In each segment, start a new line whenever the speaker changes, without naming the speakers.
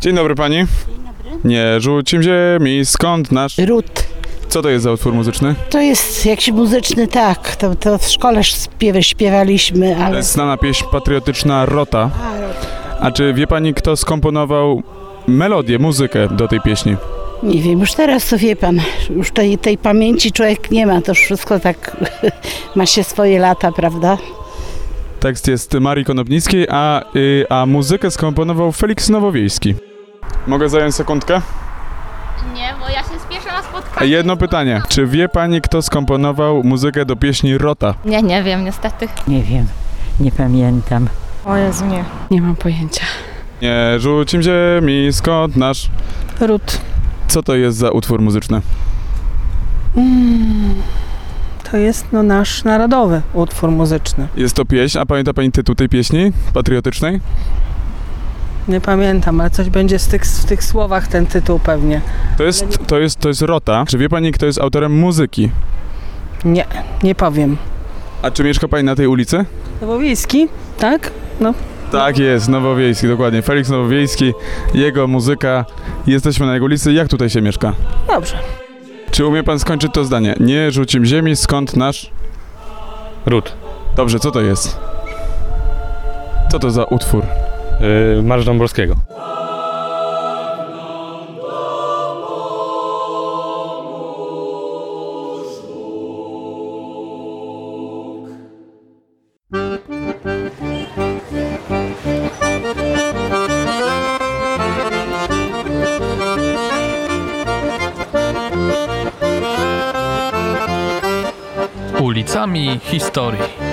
Dzień dobry pani.
Dzień dobry.
Nie rzucim ziemi, skąd nasz...
Ród.
Co to jest za utwór muzyczny?
To jest jakiś muzyczny, tak. To, to w szkole śpiewy śpiewaliśmy,
To
ale...
jest znana pieśń patriotyczna Rota.
A,
czy wie pani, kto skomponował melodię, muzykę do tej pieśni?
Nie wiem, już teraz to wie pan, już tej, tej pamięci człowiek nie ma, to już wszystko tak ma się swoje lata, prawda?
Tekst jest Marii Konopnickiej, a, y, a muzykę skomponował Felix Nowowiejski. Mogę zająć sekundkę?
Nie, bo ja się spieszę na
A
spotkanie.
Jedno pytanie. Czy wie pani, kto skomponował muzykę do pieśni Rota?
Nie, nie wiem, niestety.
Nie wiem, nie pamiętam.
O Jezu, nie.
Nie mam pojęcia.
Nie rzucim ziemi, skąd nasz...
Ród.
Co to jest za utwór muzyczny?
Mm, to jest no, nasz narodowy utwór muzyczny.
Jest to pieśń, a pamięta pani tytuł tej pieśni patriotycznej?
Nie pamiętam, ale coś będzie z tych, w tych słowach ten tytuł pewnie.
To jest, to jest, to jest Rota. Czy wie pani, kto jest autorem muzyki?
Nie, nie powiem.
A czy mieszka pani na tej ulicy?
Nowowiejski, tak? No,
Tak jest, Nowowiejski, dokładnie. Felix Nowowiejski, jego muzyka. Jesteśmy na jego ulicy. Jak tutaj się mieszka?
dobrze.
Czy umie pan skończyć to zdanie? Nie rzucim ziemi, skąd nasz...
Ród.
Dobrze, co to jest? Co to za utwór?
Yy, Marsz Dąbrowskiego.
Ulicami Historii.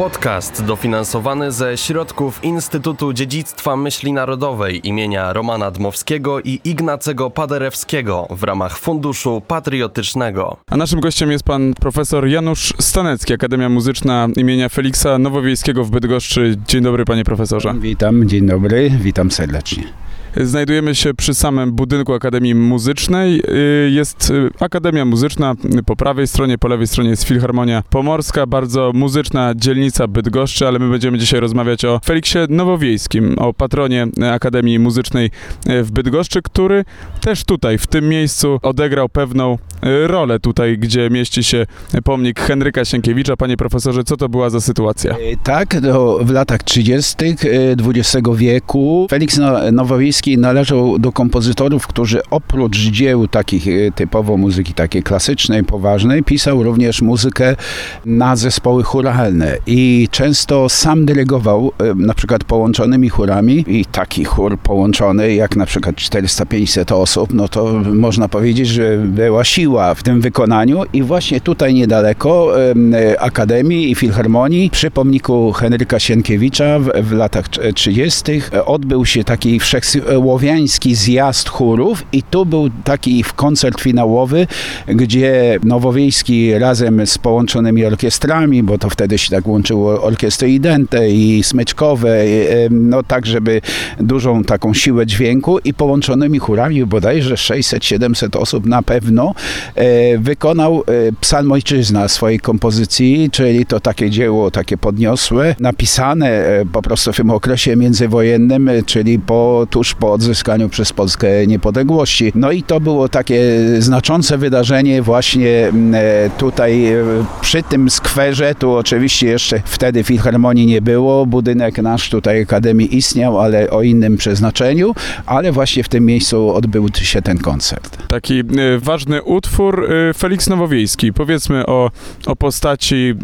Podcast dofinansowany ze środków Instytutu Dziedzictwa Myśli Narodowej imienia Romana Dmowskiego i Ignacego Paderewskiego w ramach Funduszu Patriotycznego.
A naszym gościem jest pan profesor Janusz Stanecki, Akademia Muzyczna imienia Feliksa Nowowiejskiego w Bydgoszczy. Dzień dobry, panie profesorze.
Witam, dzień dobry, witam serdecznie.
Znajdujemy się przy samym budynku Akademii Muzycznej. Y, Jest y, Akademia Muzyczna, po prawej stronie, po lewej stronie jest Filharmonia Pomorska, bardzo muzyczna dzielnica Bydgoszczy, ale my będziemy dzisiaj rozmawiać o Feliksie Nowowiejskim, o patronie Akademii Muzycznej y, w Bydgoszczy, który też tutaj, w tym miejscu odegrał pewną rolę tutaj, gdzie mieści się pomnik Henryka Sienkiewicza. Panie profesorze, co to była za sytuacja?
Tak, w latach 30. XX wieku Felix No- Należał do kompozytorów, którzy oprócz dzieł takich e, typowo muzyki takiej klasycznej, poważnej, pisał również muzykę na zespoły chóralne i często sam dyrygował e, na przykład połączonymi chórami i taki chór połączony jak na przykład 400-500 osób, no to można powiedzieć, że była siła w tym wykonaniu i właśnie tutaj niedaleko e, Akademii i Filharmonii przy pomniku Henryka Sienkiewicza w, w latach trz- 30. odbył się taki wszechsłowiański zjazd chórów i tu był taki koncert finałowy, gdzie Nowowiejski razem z połączonymi orkiestrami, bo to wtedy się tak łączyło orkiestry idente i smyczkowe, e, no tak, żeby dużą taką siłę dźwięku i połączonymi chórami, bodajże 600-700 osób na pewno, e, wykonał e, Psalm Ojczyzna swojej kompozycji, czyli to takie dzieło, takie podniosłe, napisane po prostu w tym okresie międzywojennym, czyli po, tuż po odzyskaniu przez Polskę niepodległości. No i to było takie znaczące wydarzenie właśnie m, e, tutaj e, przy tym skwerze, tu oczywiście jeszcze wtedy Filharmonii nie było, budynek nasz tutaj Akademii istniał, ale o innym przeznaczeniu, ale właśnie w tym miejscu odbył się ten koncert.
Taki y, ważny utwór Felix Nowowiejski. Powiedzmy o, o postaci,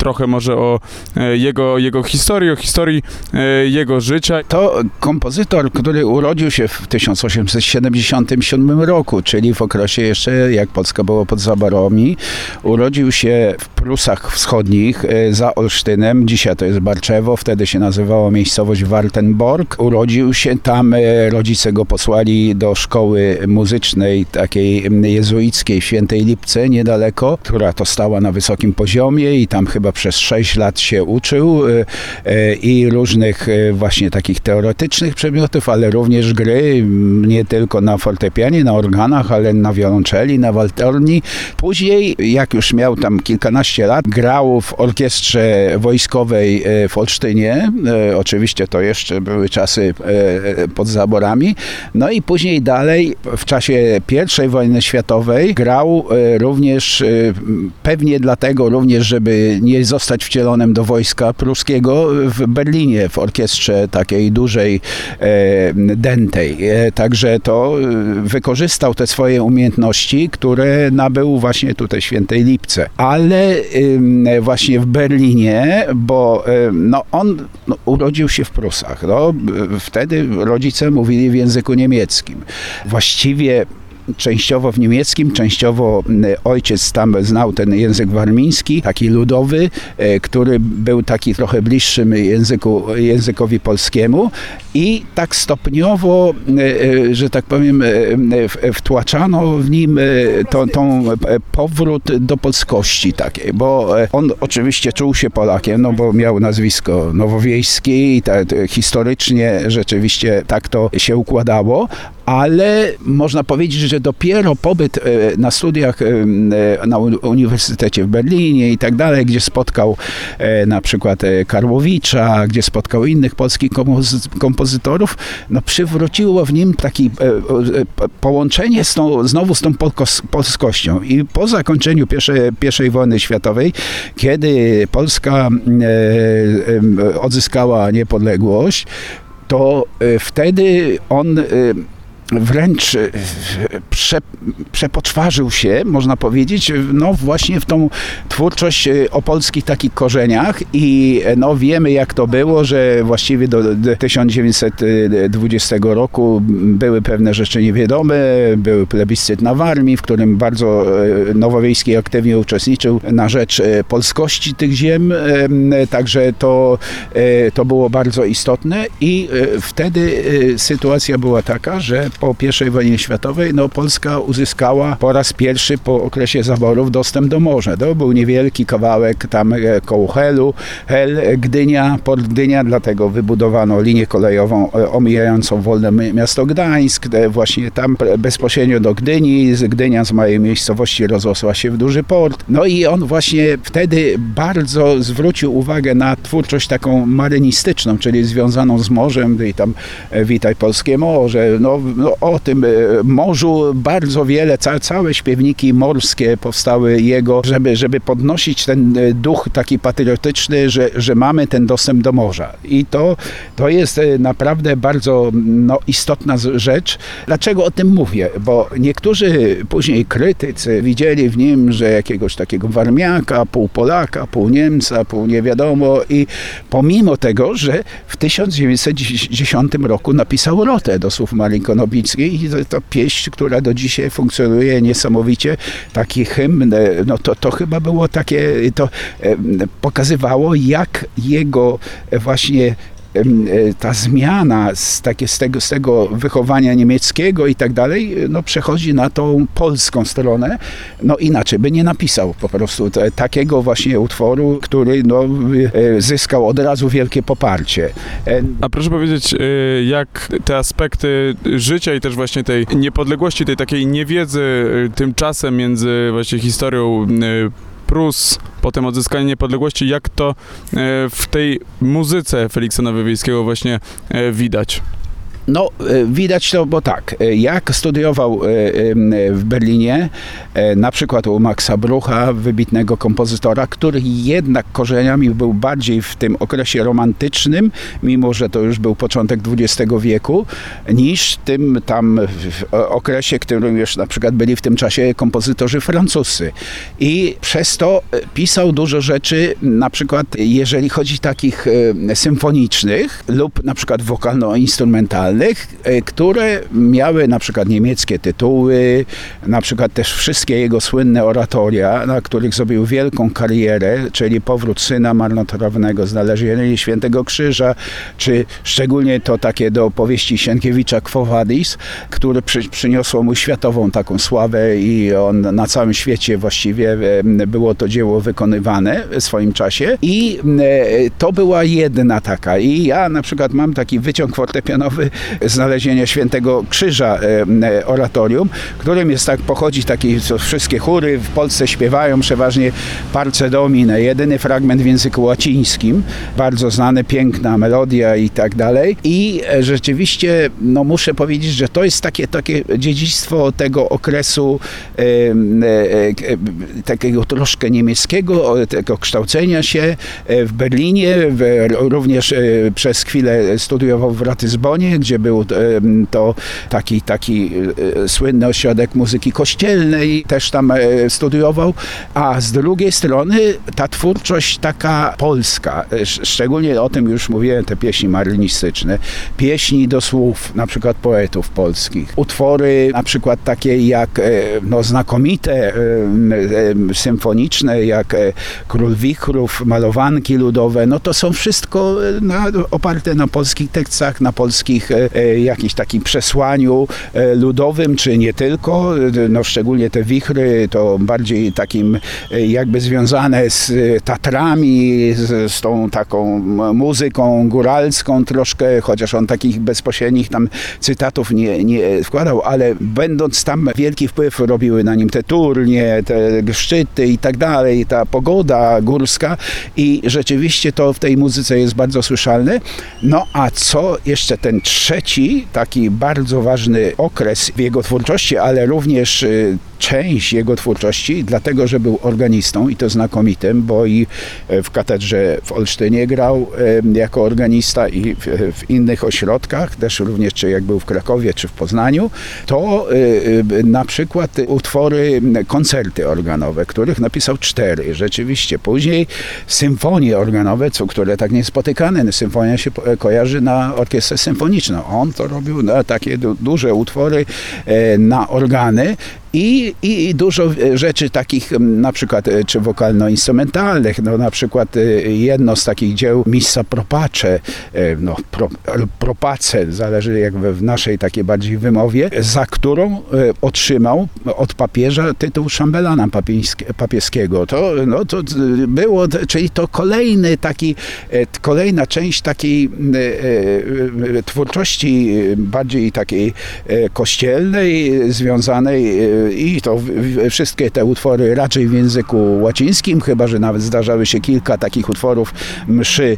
trochę może o y, jego, jego historii, o historii y, jego życia.
To kompozytor, który urodził się w 1877 roku, czyli w okresie jeszcze jak Polska była pod zaborami. Urodził się w Prusach Wschodnich e, za Olsztynem, dzisiaj to jest Barczewo, wtedy się nazywało miejscowość Wartenborg. Urodził się tam, e, rodzice go posłali do szkoły muzycznej takiej jezuickiej w Świętej Lipce niedaleko, która to stała na wysokim poziomie i tam chyba przez 6 lat się uczył e, e, i różnych e, właśnie takich teoretycznych przedmiotów, ale również gry, m, nie tylko na fortepianie, na organach, ale na wiolonczeli, na waltorni. Później, jak już miał tam kilkanaście lat, grał w orkiestrze wojskowej w Olsztynie. Oczywiście to jeszcze były czasy pod zaborami. No i później dalej, w czasie I wojny światowej, grał również, pewnie dlatego również, żeby nie zostać wcielonym do wojska pruskiego, w Berlinie, w orkiestrze takiej dużej, e, dętej. E, Także to e, wykorzystał te swoje umiejętności, które nabył właśnie tutaj Świętej Lipce. Ale właśnie w Berlinie, bo no, on no, urodził się w Prusach. No, wtedy rodzice mówili w języku niemieckim. Właściwie częściowo w niemieckim, częściowo ojciec tam znał ten język warmiński, taki ludowy, e, który był taki trochę bliższym języku, językowi polskiemu. I tak stopniowo, e, że tak powiem, e, wtłaczano w nim tą, tą powrót do polskości takiej, bo on oczywiście czuł się Polakiem, no bo miał nazwisko nowowiejskie i ta, te- historycznie rzeczywiście tak to się układało, ale można powiedzieć, że dopiero pobyt e, na studiach e, e, na uni- Uniwersytecie w Berlinie i tak dalej, gdzie spotkał na przykład Karłowicza, gdzie spotkał innych polskich kompozy- kompozytorów, no przywróciło w nim takie połączenie z tą, znowu z tą polskością. I po zakończeniu pierwszej, I wojny światowej, kiedy Polska odzyskała niepodległość, to wtedy on wręcz e, prze, przepoczwarzył się, można powiedzieć, no właśnie w tą twórczość e, o polskich takich korzeniach i e, no wiemy jak to było, że właściwie do, do 1920 roku były pewne rzeczy niewiadome, był plebiscyt na Warmii, w którym bardzo Nowowiejski aktywnie uczestniczył na rzecz polskości tych ziem, em, także to, to było bardzo istotne i wtedy sytuacja była taka, że po I wojnie światowej no, Polska uzyskała po raz pierwszy po okresie zaborów dostęp do morza. To był niewielki kawałek tam e, koło Helu, Hel, Gdynia, Port Gdynia, dlatego wybudowano linię kolejową e, omijającą wolne mi- miasto Gdańsk, e, właśnie tam bezpośrednio do Gdyni, z Gdynia z małej miejscowości rozrosła się w duży port. No i on właśnie wtedy bardzo zwrócił uwagę na twórczość taką marynistyczną, czyli związaną z morzem, i tam Witaj Polskie Morze, no, no o tym e, morzu bardzo wiele, ca, całe śpiewniki morskie powstały jego, żeby, żeby podnosić ten e, duch taki patriotyczny, że, że mamy ten dostęp do morza. I to, to jest e, naprawdę bardzo no, istotna rzecz. Dlaczego o tym mówię? Bo niektórzy później krytycy widzieli w nim, że jakiegoś takiego warmiaka, pół Polaka, pół Niemca, pół nie wiadomo i pomimo tego, że w 1910 roku napisał Rotę do słów Marii I to, to pieśń, która do dzisiaj funkcjonuje niesamowicie, taki hymn, no to, to chyba było takie, to pokazywało jak jego właśnie ta zmiana z, takie, z, tego, z tego wychowania niemieckiego i tak dalej, no przechodzi na tą polską stronę, no inaczej by nie napisał po prostu te, takiego właśnie utworu, który no, e, zyskał od razu wielkie poparcie. E,
A proszę powiedzieć, jak te aspekty życia i też właśnie tej niepodległości, tej takiej niewiedzy tymczasem między właśnie historią Prus, potem odzyskanie niepodległości, jak to y, w tej muzyce Feliksa Nowowiejskiego właśnie y, widać?
No, e, widać to, bo tak, e, jak studiował e, w Berlinie, na przykład u Maxa Brucha, wybitnego kompozytora, który jednak korzeniami był bardziej w tym okresie romantycznym, mimo że to już był początek XX wieku, niż tym tam okresie, którym już na przykład byli w tym czasie kompozytorzy francuscy. I przez to pisał dużo rzeczy, na przykład jeżeli chodzi takich e, symfonicznych lub na przykład wokalno-instrumentalnych, instrumentalnych, e, które miały na przykład niemieckie tytuły, na przykład też wszystkie jego słynne oratoria, na których zrobił wielką karierę, czyli Powrót Syna Marnotrawnego, Znalezienie Świętego Krzyża, czy szczególnie to takie do opowieści Sienkiewicza Quo Vadis, które przy, przyniosło mu światową taką sławę i on na całym świecie właściwie e, było to dzieło wykonywane w swoim czasie. I e, to była jedna taka. I ja na przykład mam taki wyciąg fortepianowy Znalezienia Świętego Krzyża e, e, oratorium, którym jest tak, pochodzi taki, co wszystkie chóry w Polsce śpiewają przeważnie Parce Domine, jedyny fragment w języku łacińskim, bardzo znany, piękna melodia i tak dalej. I e, rzeczywiście, no muszę powiedzieć, że to jest takie, takie dziedzictwo tego okresu e, e, takiego troszkę niemieckiego, tego kształcenia się w Berlinie, w, również przez chwilę studiował w Ratyzbonie, gdzie był e, to taki, taki e, słynny ośrodek muzyki kościelnej, też tam e, studiował, a z drugiej strony ta twórczość taka polska, sz- szczególnie o tym już mówiłem, te pieśni marynistyczne, pieśni do słów, na przykład poetów polskich, utwory na przykład takie jak no, znakomite symfoniczne, jak Król Wichrów, malowanki ludowe, no to są wszystko na, oparte na polskich tekstach, na polskich jakimś takim przesłaniu e, ludowym, czy nie tylko, e, no szczególnie te wichry, to bardziej takim e, jakby związane z e, Tatrami, z, z tą taką muzyką góralską troszkę, chociaż on takich bezpośrednich tam cytatów nie, nie wkładał, ale będąc tam wielki wpływ robiły na nim te turnie, te szczyty i tak dalej, ta pogoda górska i rzeczywiście to w tej muzyce jest bardzo słyszalne. No a co jeszcze ten trzeci, taki bardzo ważny okres w jego twórczości, ale również y, część jego twórczości, dlatego że był organistą i to znakomitym, bo i e, w katedrze w Olsztynie grał jako organista i w, w innych ośrodkach, też również czy jak był w Krakowie czy w Poznaniu, to e, e, na przykład utwory, koncerty organowe, których napisał cztery. Rzeczywiście później symfonie organowe, co, które tak niespotykane. Symfonia się kojarzy na orkiestrę symfoniczną. On to robił na takie du, duże utwory na organy. I, i dużo e, rzeczy takich na przykład e, czy wokalno-instrumentalnych, no na przykład e, jedno z takich dzieł Missa Propace, no pro, Propace, zależy jak w naszej takiej bardziej wymowie, za którą otrzymał od papieża tytuł szambelana papieskiego. To, no, to było, czyli to kolejny taki, kolejna część takiej twórczości bardziej takiej kościelnej, związanej i to wszystkie te utwory raczej w języku łacińskim, chyba że nawet zdarzały się kilka takich utworów mszy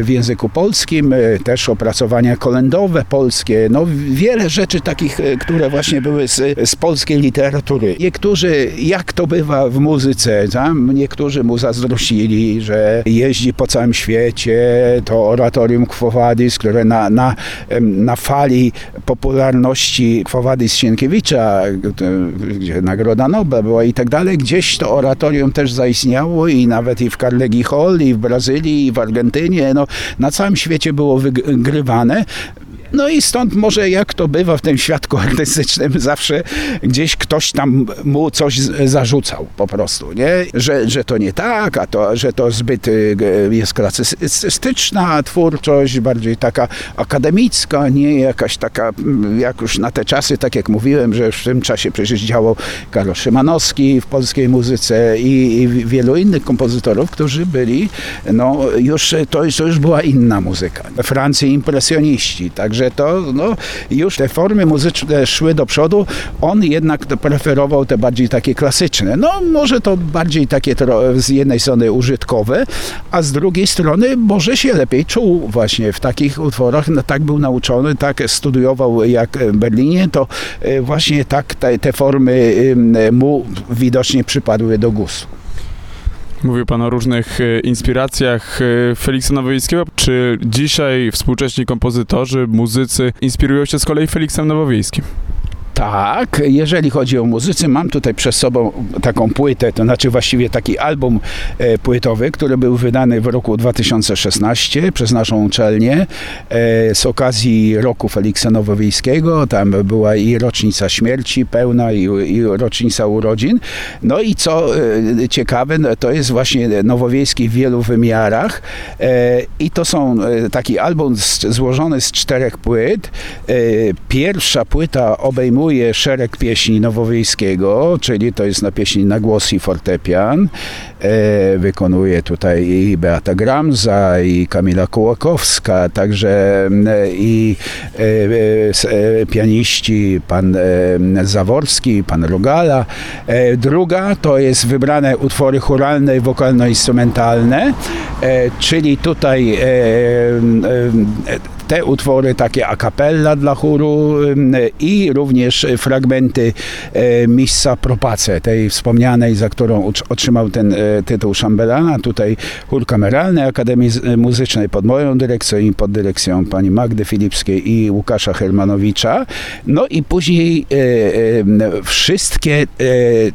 w języku polskim, e, też opracowania kolędowe polskie, no wiele rzeczy takich, e, które właśnie były z, z polskiej literatury. Niektórzy, jak to bywa w muzyce, tam niektórzy mu zazdrościli, że jeździ po całym świecie, to oratorium Quo Vadis, które na, na, na fali popularności Quo Vadis Sienkiewicza, e, gdzie Nagroda Nobla była i tak dalej, gdzieś to oratorium też zaistniało i nawet i w Carnegie Hall, i w Brazylii, i w Argentynie, no, na całym świecie było wygrywane. No i stąd może jak to bywa w tym świadku artystycznym, zawsze gdzieś ktoś tam mu coś zarzucał po prostu, nie? Że, że to nie tak, a to, że to zbyt y, jest klasycystyczna twórczość, bardziej taka akademicka, nie jakaś taka, mm, jak już na te czasy, tak jak mówiłem, że w tym czasie przecież działał Karol Szymanowski w polskiej muzyce i, i wielu innych kompozytorów, którzy byli, no już, to, to już była inna muzyka. Francji impresjoniści, także to, no już te formy muzyczne szły do przodu, on jednak preferował te bardziej takie klasyczne. No może to bardziej takie z jednej strony użytkowe, a z drugiej strony może się lepiej czuł właśnie w takich utworach, no, tak był nauczony, tak studiował jak w Berlinie, to e, właśnie tak te, te formy mu widocznie przypadły do gustu.
Mówił Pan o różnych e, inspiracjach e, Feliksa Nowowiejskiego. Czy dzisiaj współcześni kompozytorzy, muzycy inspirują się z kolei Feliksem Nowowiejskim?
Tak, jeżeli chodzi o muzycy, mam tutaj przed sobą taką płytę, to znaczy właściwie taki album e, płytowy, który był wydany w roku 2016 przez naszą uczelnię e, z okazji roku Feliksa Nowowiejskiego. Tam była i rocznica śmierci pełna, i, i rocznica urodzin. No i co e, ciekawe, no, to jest właśnie Nowowiejski w wielu wymiarach e, i to są e, taki album z, złożony z czterech płyt. E, Pierwsza płyta obejmuje szereg pieśni Nowowiejskiego, czyli to jest na pieśni na głos i fortepian. E, wykonuje tutaj i Beata Gramza, i Kamila Kołakowska, także m, i e, e, e, pianiści pan e, Zaworski, pan Rogala. E, druga to jest wybrane utwory choralne i wokalno-instrumentalne, e, czyli tutaj e, e, te utwory takie a cappella dla chóru i również fragmenty e, Missa Propace, tej wspomnianej, za którą otrzymał ten e, tytuł szambelana. Tutaj chór kameralny Akademii Muzycznej pod moją dyrekcją i pod dyrekcją pani Magdy Filipskiej i Łukasza Hermanowicza. No i później e, wszystkie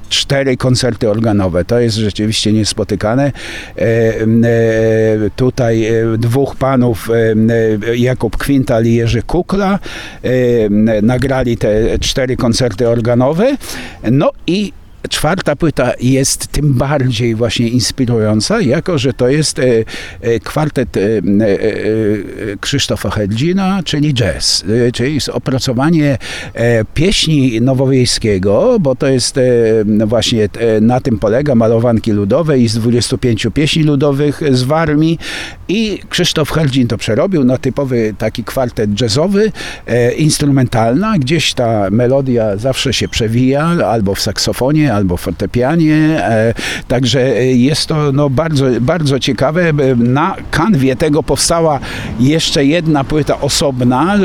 cztery koncerty organowe. To jest rzeczywiście niespotykane. Tutaj dwóch panów, e, Jakub Kwintal i Jerzy Kukla, e, nagrali te cztery koncerty organowe. No i Czwarta płyta jest tym bardziej właśnie inspirująca, jako że to jest e, e, kwartet e, Krzysztofa Hedzina, czyli jazz, czyli opracowanie pieśni nowowiejskiego, bo to jest e, właśnie na tym polega malowanki ludowe i z 25 pieśni ludowych z Warmii i Krzysztof Herdzin to przerobił na typowy taki kwartet jazzowy, instrumentalna, gdzieś ta melodia zawsze się przewija, albo w saksofonie, albo fortepianie, e, także jest to no, bardzo, bardzo ciekawe. E, Na kanwie tego powstała jeszcze jedna płyta osobna e,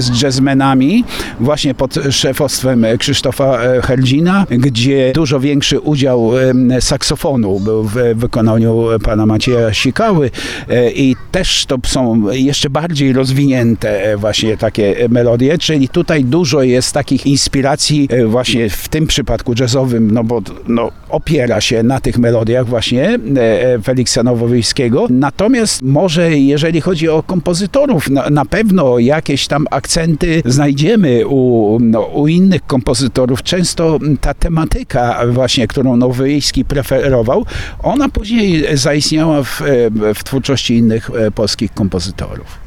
z jazzmenami, właśnie pod szefostwem Krzysztofa Herdzina, gdzie dużo większy udział saksofonu był w wykonaniu pana Macieja Sikały i też to są jeszcze bardziej rozwinięte właśnie takie melodie, czyli tutaj dużo jest takich inspiracji właśnie w tym przypadku no bo no, opiera się na tych melodiach właśnie e, e, Feliksa Nowowiejskiego. Natomiast może jeżeli chodzi o kompozytorów, na, na pewno jakieś tam akcenty znajdziemy u, no, u innych kompozytorów. Często ta tematyka właśnie, którą Nowowiejski preferował, ona później zaistniała w, e, w twórczości innych polskich kompozytorów.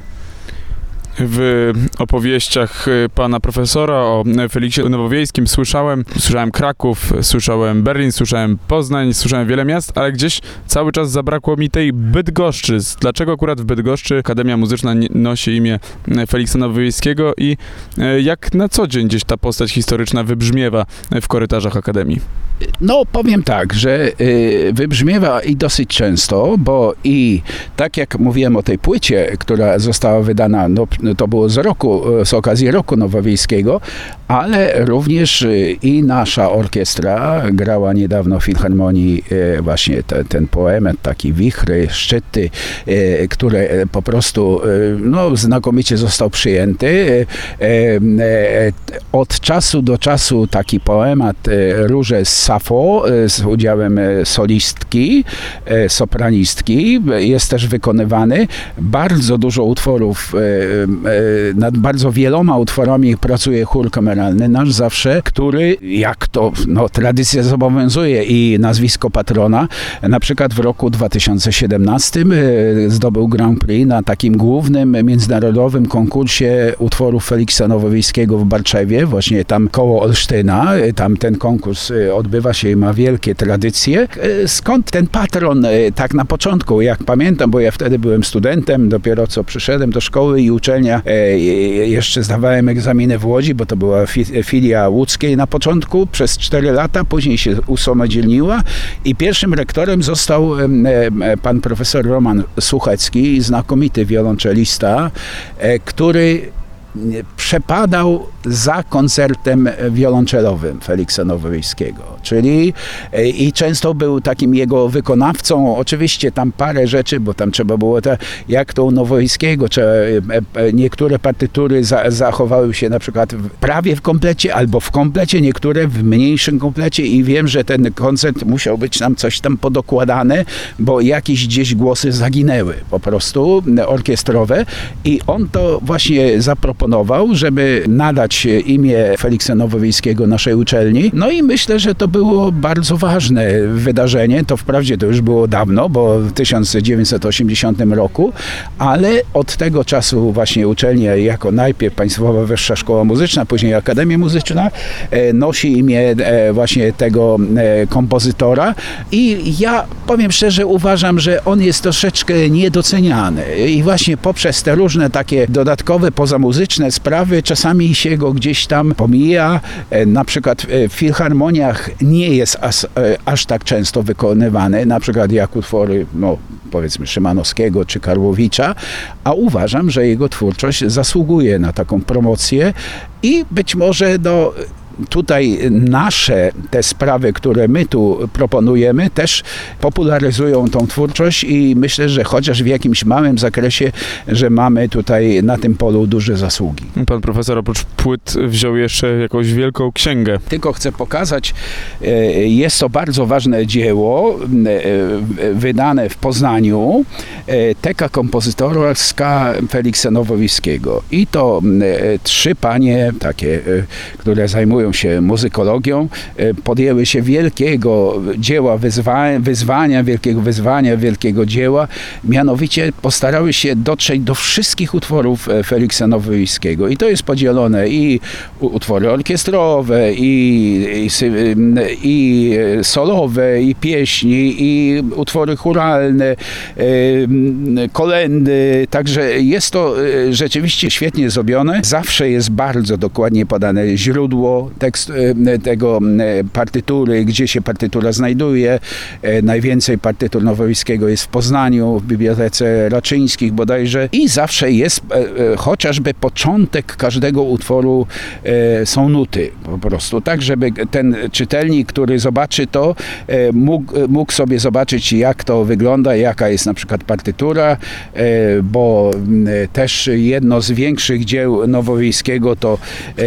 W opowieściach y, pana profesora o Feliksie Nowowiejskim słyszałem, słyszałem Kraków, słyszałem Berlin, słyszałem Poznań, słyszałem wiele miast, ale gdzieś cały czas zabrakło mi tej Bydgoszczy. Dlaczego akurat w Bydgoszczy Akademia Muzyczna nosi imię y, Feliksa Nowowiejskiego i y, jak na co dzień gdzieś ta postać historyczna wybrzmiewa w korytarzach Akademii?
No, powiem tak, że y, wybrzmiewa i dosyć często, bo i tak jak mówiłem o tej płycie, która została wydana, no, to było z roku, z okazji roku nowowiejskiego, ale również y, i nasza orkiestra grała niedawno w Filharmonii y, właśnie te, ten poemat, taki wichry, szczyty, które po prostu no, znakomicie został przyjęty. Od czasu do czasu taki poemat Róże z Safo y, z udziałem y, solistki, y, sopranistki jest też wykonywany. Bardzo dużo utworów, nad bardzo wieloma utworami pracuje chór kameralny nasz zawsze, który jak to no, tradycja zobowiązuje i nazwisko patrona, na przykład w roku 2017 y, zdobył Grand Prix na takim głównym międzynarodowym konkursie utworów Feliksa Nowowiejskiego w Barczewie, właśnie tam koło Olsztyna. Tam ten konkurs y, odbywa się i ma wielkie tradycje. Y, Skąd ten patron y, tak na początku? Jak pamiętam, bo ja wtedy byłem studentem, dopiero co przyszedłem do szkoły i uczelnia, e, e, jeszcze zdawałem egzaminy w Łodzi, bo to była fi- filia łódzkiej na początku przez 4 lata, później się usamodzielniła i pierwszym rektorem został pan profesor Roman Suchecki, znakomity wiolonczelista, e, który przepadał za koncertem wiolonczelowym Feliksa Nowowiejskiego, czyli e, i często był takim jego wykonawcą, oczywiście tam parę rzeczy, bo tam trzeba było, te, jak to u Nowowiejskiego, e, e, niektóre partytury za, zachowały się na przykład prawie w komplecie, albo w komplecie, niektóre w mniejszym komplecie i wiem, że ten koncert musiał być nam coś tam podokładane, bo jakieś gdzieś głosy zaginęły po prostu, orkiestrowe i on to właśnie zaproponował, żeby nadać imię Feliksa Nowowiejskiego naszej uczelni. No i myślę, że to było bardzo ważne wydarzenie. To wprawdzie to już było dawno, bo w 1980 roku, ale od tego czasu właśnie uczelnia jako najpierw Państwowa Wyższa Szkoła Muzyczna, później Akademia Muzyczna e, nosi imię e, właśnie tego e, kompozytora i ja powiem szczerze, uważam, że on jest troszeczkę niedoceniany i właśnie poprzez te różne takie dodatkowe pozamuzyczne sprawy czasami się go gdzieś tam pomija. E, Na przykład e, w filharmoniach nie jest aż, e, aż tak często wykonywany, na przykład jak utwory, no powiedzmy Szymanowskiego czy Karłowicza, a uważam, że jego twórczość zasługuje na taką promocję i być może no, tutaj nasze te sprawy, które my tu proponujemy, też popularyzują tą twórczość i myślę, że chociaż w jakimś małym zakresie, że mamy tutaj na tym polu duże zasługi.
Pan profesor oprócz płyt wziął jeszcze jakąś wielką księgę.
Tylko chcę pokazać, e, jest to bardzo ważne dzieło, e, wydane w Poznaniu, e, Teka kompozytorska Feliksa Nowowiejskiego. I to trzy panie, takie, które zajmują się muzykologią, e, podjęły się wielkiego dzieła wyzwania, wyzwania, wielkiego wyzwania, wielkiego dzieła. Mianowicie postarały się dotrzeć do wszystkich utworów e, Feliksa Nowowiejskiego. I to jest podzielone i utwory orkiestrowe, i, i, i e, solowe, i pieśni, i utwory churalne, kolendy. Także jest to rzeczywiście świetnie zrobione. Zawsze jest bardzo dokładnie podane źródło tekstu, e, tego e, partytury, gdzie się partytura znajduje. E, Najwięcej partytur Nowowiejskiego jest w Poznaniu, w Bibliotece Raczyńskich bodajże. I zawsze jest chociażby początek każdego utworu są nuty po prostu, tak żeby ten czytelnik, który zobaczy to, mógł, mógł sobie zobaczyć jak to wygląda, jaka jest na przykład partytura, bo też jedno z większych dzieł Nowowiejskiego to e,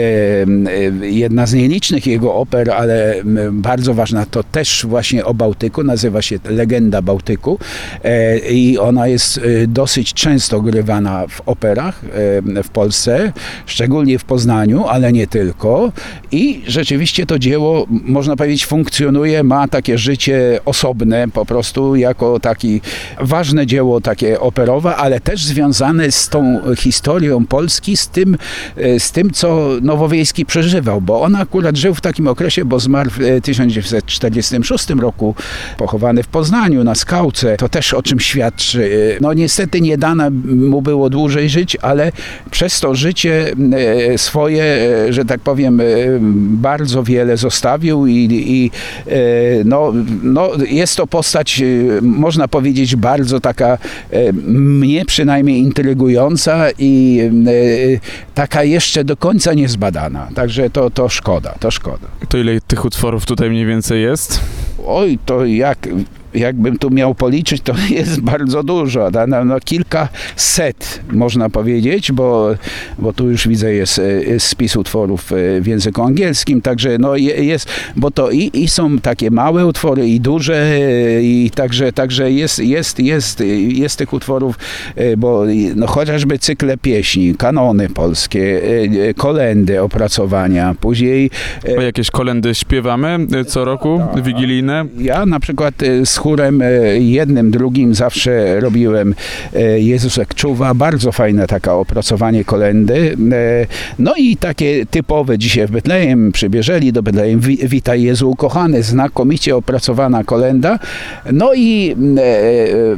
jedna z nielicznych jego oper, ale bardzo ważna, to też właśnie o Bałtyku, nazywa się Legenda Bałtyku e, i ona jest e, dosyć często grywana w operach e, w Polsce, szczególnie w Poznaniu, ale nie tylko. I rzeczywiście to dzieło, można powiedzieć, funkcjonuje, ma takie życie osobne, po prostu jako taki ważne dzieło takie operowe, ale też związane z tą historią Polski, z tym, z tym co Nowowiejski przeżywał, bo on akurat żył w takim okresie, bo zmarł w e, 1946 roku, pochowany w Poznaniu na skałce. To też o czym świadczy. E, No niestety nie dane mu było dłużej żyć, ale przez to życie e, swoje, e, że tak powiem, e, bardzo wiele zostawił i, i e, no, no, jest to postać, e, można powiedzieć, bardzo taka e, mnie przynajmniej intrygująca i e, taka jeszcze do końca niezbadana. Także to, to szkoda, to szkoda.
To ile tych utworów tutaj mniej więcej jest?
Oj, to jak, jakbym tu miał policzyć, to jest bardzo dużo. No, no, no, kilka set, można powiedzieć, bo, bo tu już widzę, jest, e, jest spis utworów e, w języku angielskim, także no, je- jest, bo to i, i są takie małe utwory, i duże, e, i także, także jest, jest, jest, jest tych utworów, bo no, chociażby cykle pieśni, kanony polskie, kolendy, opracowania, później
O jakieś kolendy śpiewamy co roku, wigilijne.
ja na przykład z chórem e, jednym, drugim zawsze robiłem e, Jezusek czuwa, bardzo fajne taka opracowanie kolendy. E, No i takie typowe dzisiaj w Betlejem, przybierzeli do Betlejem, Wi- Witaj Jezu ukochany, znakomicie opracowana kolenda. No i e,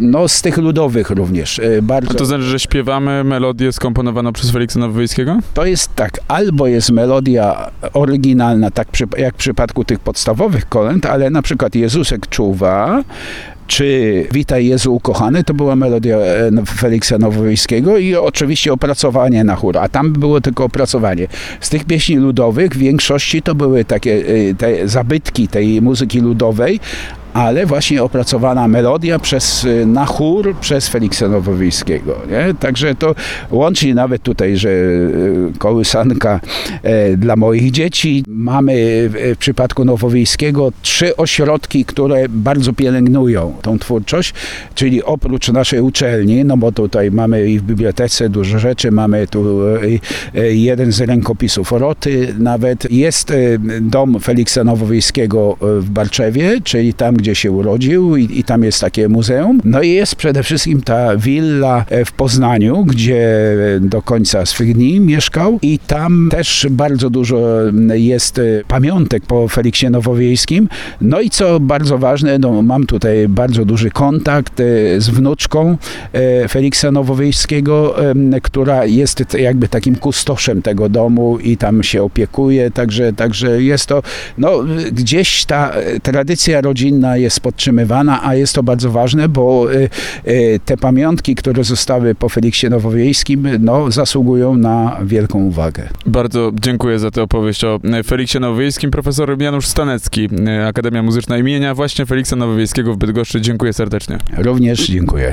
no z tych ludowych również e,
A
bardzo.
to znaczy, że śpiewamy melodię skomponowaną przez Feliksa Nowowiejskiego?
To jest tak, albo jest melodia oryginalna, tak jak w przypadku tych podstawowych kolęd, ale na przykład Jezusek czuwa, czy Witaj Jezu ukochany, to była melodia e, Feliksa Nowowiejskiego i oczywiście opracowanie na chór, a tam było tylko opracowanie. Z tych pieśni ludowych w większości to były takie e, te zabytki tej muzyki ludowej, ale właśnie opracowana melodia przez, y, na chór przez Feliksa Nowowiejskiego. Nie? Także to łącznie nawet tutaj, że y, kołysanka e, dla moich dzieci. Mamy w, przypadku Nowowiejskiego trzy ośrodki, które bardzo pielęgnują tą twórczość, czyli oprócz naszej uczelni, no bo tutaj mamy i w bibliotece dużo rzeczy, mamy tu e, e, jeden z rękopisów Roty nawet. Jest dom Feliksa Nowowiejskiego w Barczewie, czyli tam, gdzie się urodził i, i tam jest takie muzeum. No i jest przede wszystkim ta willa e, w Poznaniu, gdzie do końca swych dni mieszkał i tam też bardzo dużo jest e, pamiątek po Feliksie Nowowiejskim. No i co bardzo ważne, no mam tutaj bardzo duży kontakt e, z wnuczką Feliksa Nowowiejskiego, która jest jakby takim kustoszem tego domu i tam się opiekuje, także, także jest to, no gdzieś ta tradycja rodzinna jest podtrzymywana, a jest to bardzo ważne, bo e, e, te pamiątki, które zostały po Feliksie Nowowiejskim, no zasługują na wielką uwagę.
Bardzo dziękuję za tę opowieść o e, Feliksie Nowowiejskim. Profesor Janusz Stanecki, Akademia Muzyczna imienia właśnie Feliksa Nowowiejskiego w Bydgoszczy. Dziękuję serdecznie.
Również dziękuję.